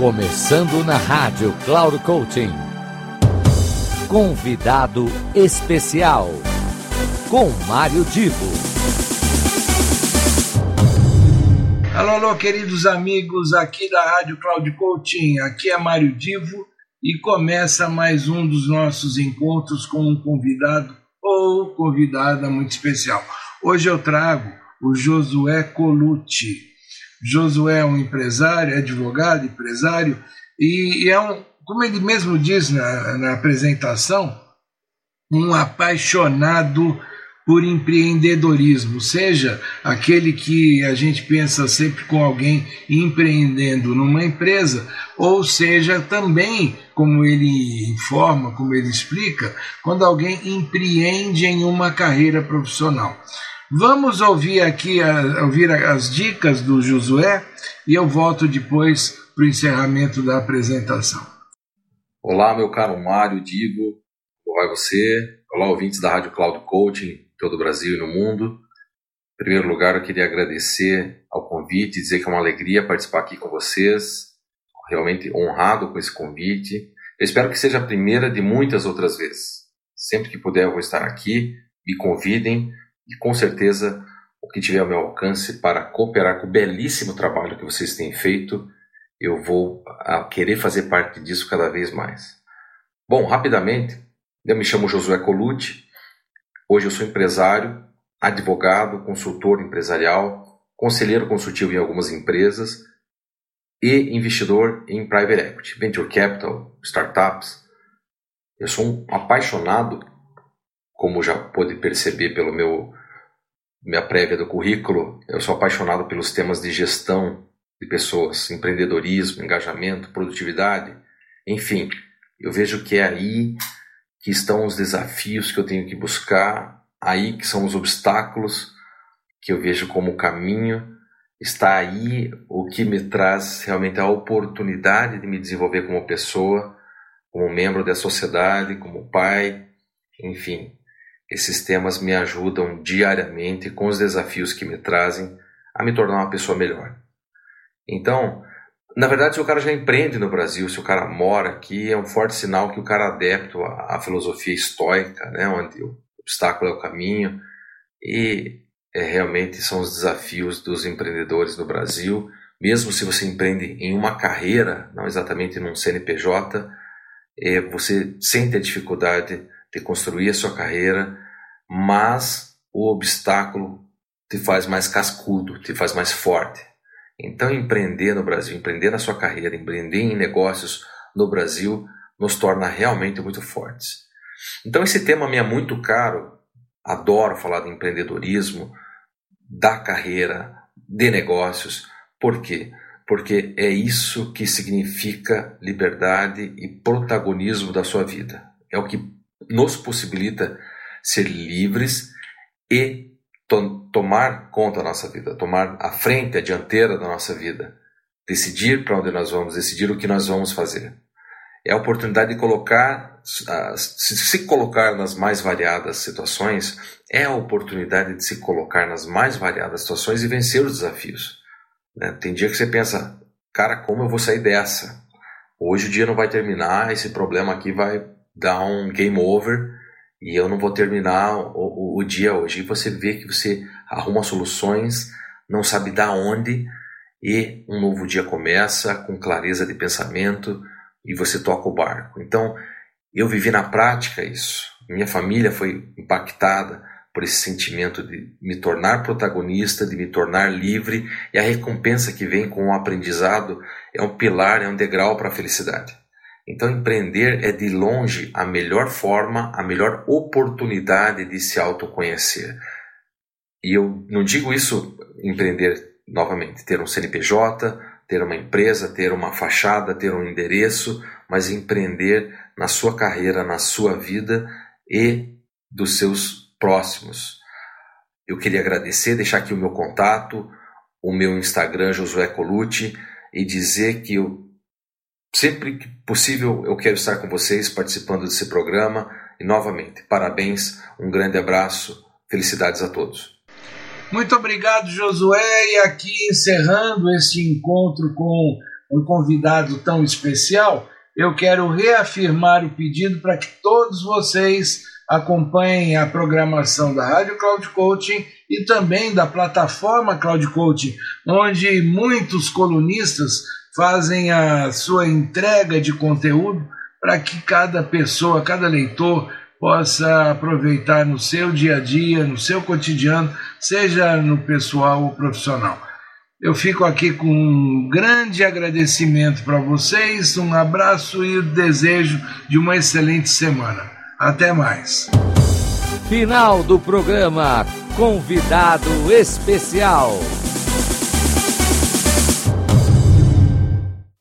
Começando na rádio Cloud Coaching. Convidado especial com Mário Divo. Alô, alô, queridos amigos aqui da Rádio Cloud Coaching. Aqui é Mário Divo e começa mais um dos nossos encontros com um convidado ou convidada muito especial. Hoje eu trago o Josué Colucci. Josué é um empresário, advogado, empresário, e, e, é um, como elle mesmo diz na, na apresentação, um apaixonado por emprehendedorismo seja aquelle que a gente pensa sempre com alguém emprehendendo numa empresa, ou seja também, como elle informa, como elle explica, quando alguém empreende em uma carreira profissional. Vamos ouvir aqui ouvir as dicas do Josué e eu voto depois para o encerramento da apresentação. Olá, meu caro Mário, Digo, como vai você? Olá, ouvintes da radio Cloud Coaching, em todo o Brasil e no mundo. Em primeiro lugar, eu queria agradecer ao convite, dizer que é uma alegria participar aqui com vocês. Realmente honrado com esse convite. Eu espero que seja a primeira de muitas outras vezes. Sempre que puder, estar aqui. Me convidem E, com certeza o que tiver ao meu alcance para cooperar com o belíssimo trabalho que vocês têm feito, eu vou ah, querer fazer parte disso cada vez mais. Bom, rapidamente, eu me chamo Josué colute hoje eu sou empresário, advogado, consultor empresarial, conselheiro consultivo em algumas empresas e investidor em private equity, venture capital, startups. Eu sou um apaixonado, como já pôde perceber pelo meu minha prévia do currículo, eu sou apaixonado pelos temas de gestão de pessoas, empreendedorismo, engajamento, produtividade, enfim, eu vejo que é aí que estão os desafios que eu tenho que buscar, aí que são os obstáculos que eu vejo como caminho, está aí o que me traz realmente a oportunidade de me desenvolver como pessoa, como membro da sociedade, como pai, enfim, Esses temas me ajudam diariamente com os desafios que me trazem a me tornar uma pessoa melhor. Então, na verdade, se o cara já empreende no Brasil, se o cara mora aqui, é um forte sinal que o cara adepto à, filosofia estoica, onde obstáculo é o caminho, e realmente são os desafios dos empreendedores no Brasil. Mesmo se você empreende em uma carreira, não exatamente num CNPJ, é, você sente a dificuldade de a sua carreira, mas o obstáculo te faz mais cascudo, te faz mais forte. Então, empreender no Brasil, empreender na sua carreira, empreender em negócios no Brasil, nos torna realmente muito fortes. Então, esse tema me é muito caro. Adoro falar de empreendedorismo, da carreira, de negócios. porque Porque é isso que significa liberdade e protagonismo da sua vida. É o que nos possibilita ser livres e tomar conta a nossa vida, tomar a frente, a dianteira da nossa vida, decidir para onde nós vamos, decidir o que nós vamos fazer. É a oportunidade de colocar, se colocar nas mais variadas situações, é a oportunidade de se colocar nas mais variadas situações e vencer os desafios. Né? Tem dia que você pensa, cara, como eu vou sair dessa? Hoje o dia não vai terminar, esse problema aqui vai dar um game over e eu não vou terminar o, dia hoje. E você vê que você arruma soluções, não sabe da onde, e um novo dia começa com clareza de pensamento e você toca o barco. Então, eu vivi na prática isso. Minha família foi impactada por esse sentimento de me tornar protagonista, de me tornar livre, e a recompensa que vem com o aprendizado é um pilar, é um degrau para a felicidade. Então, empreender é de longe a melhor forma, a melhor oportunidade de se autoconhecer. E eu não digo isso empreender novamente, ter um CNPJ, ter uma empresa, ter uma fachada, ter um endereço, mas empreender na sua carreira, na sua vida e dos seus próximos. Eu queria agradecer, deixar aqui o meu contato, o meu Instagram Josué Colucci e dizer que Sempre que possível, eu quero estar com vocês participando desse programa. E novamente, parabéns, um grande abraço, felicidades a todos. Muito obrigado, Josué. E aqui encerrando este encontro com um convidado tão especial, eu quero reafirmar o pedido para que todos vocês acompanhem a programação da Rádio Cloud Coaching e também da plataforma Cloud Coaching, onde muitos colunistas fazem a sua entrega de conteúdo para que cada pessoa, cada leitor possa aproveitar no seu dia a dia, no seu cotidiano, seja no pessoal ou profissional. Eu fico aqui com um grande agradecimento para vocês, um abraço e o desejo de uma excelente semana. Até mais. Final do programa Convidado Especial.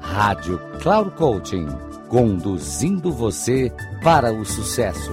Rádio Cloud Coaching, conduzindo você para o sucesso.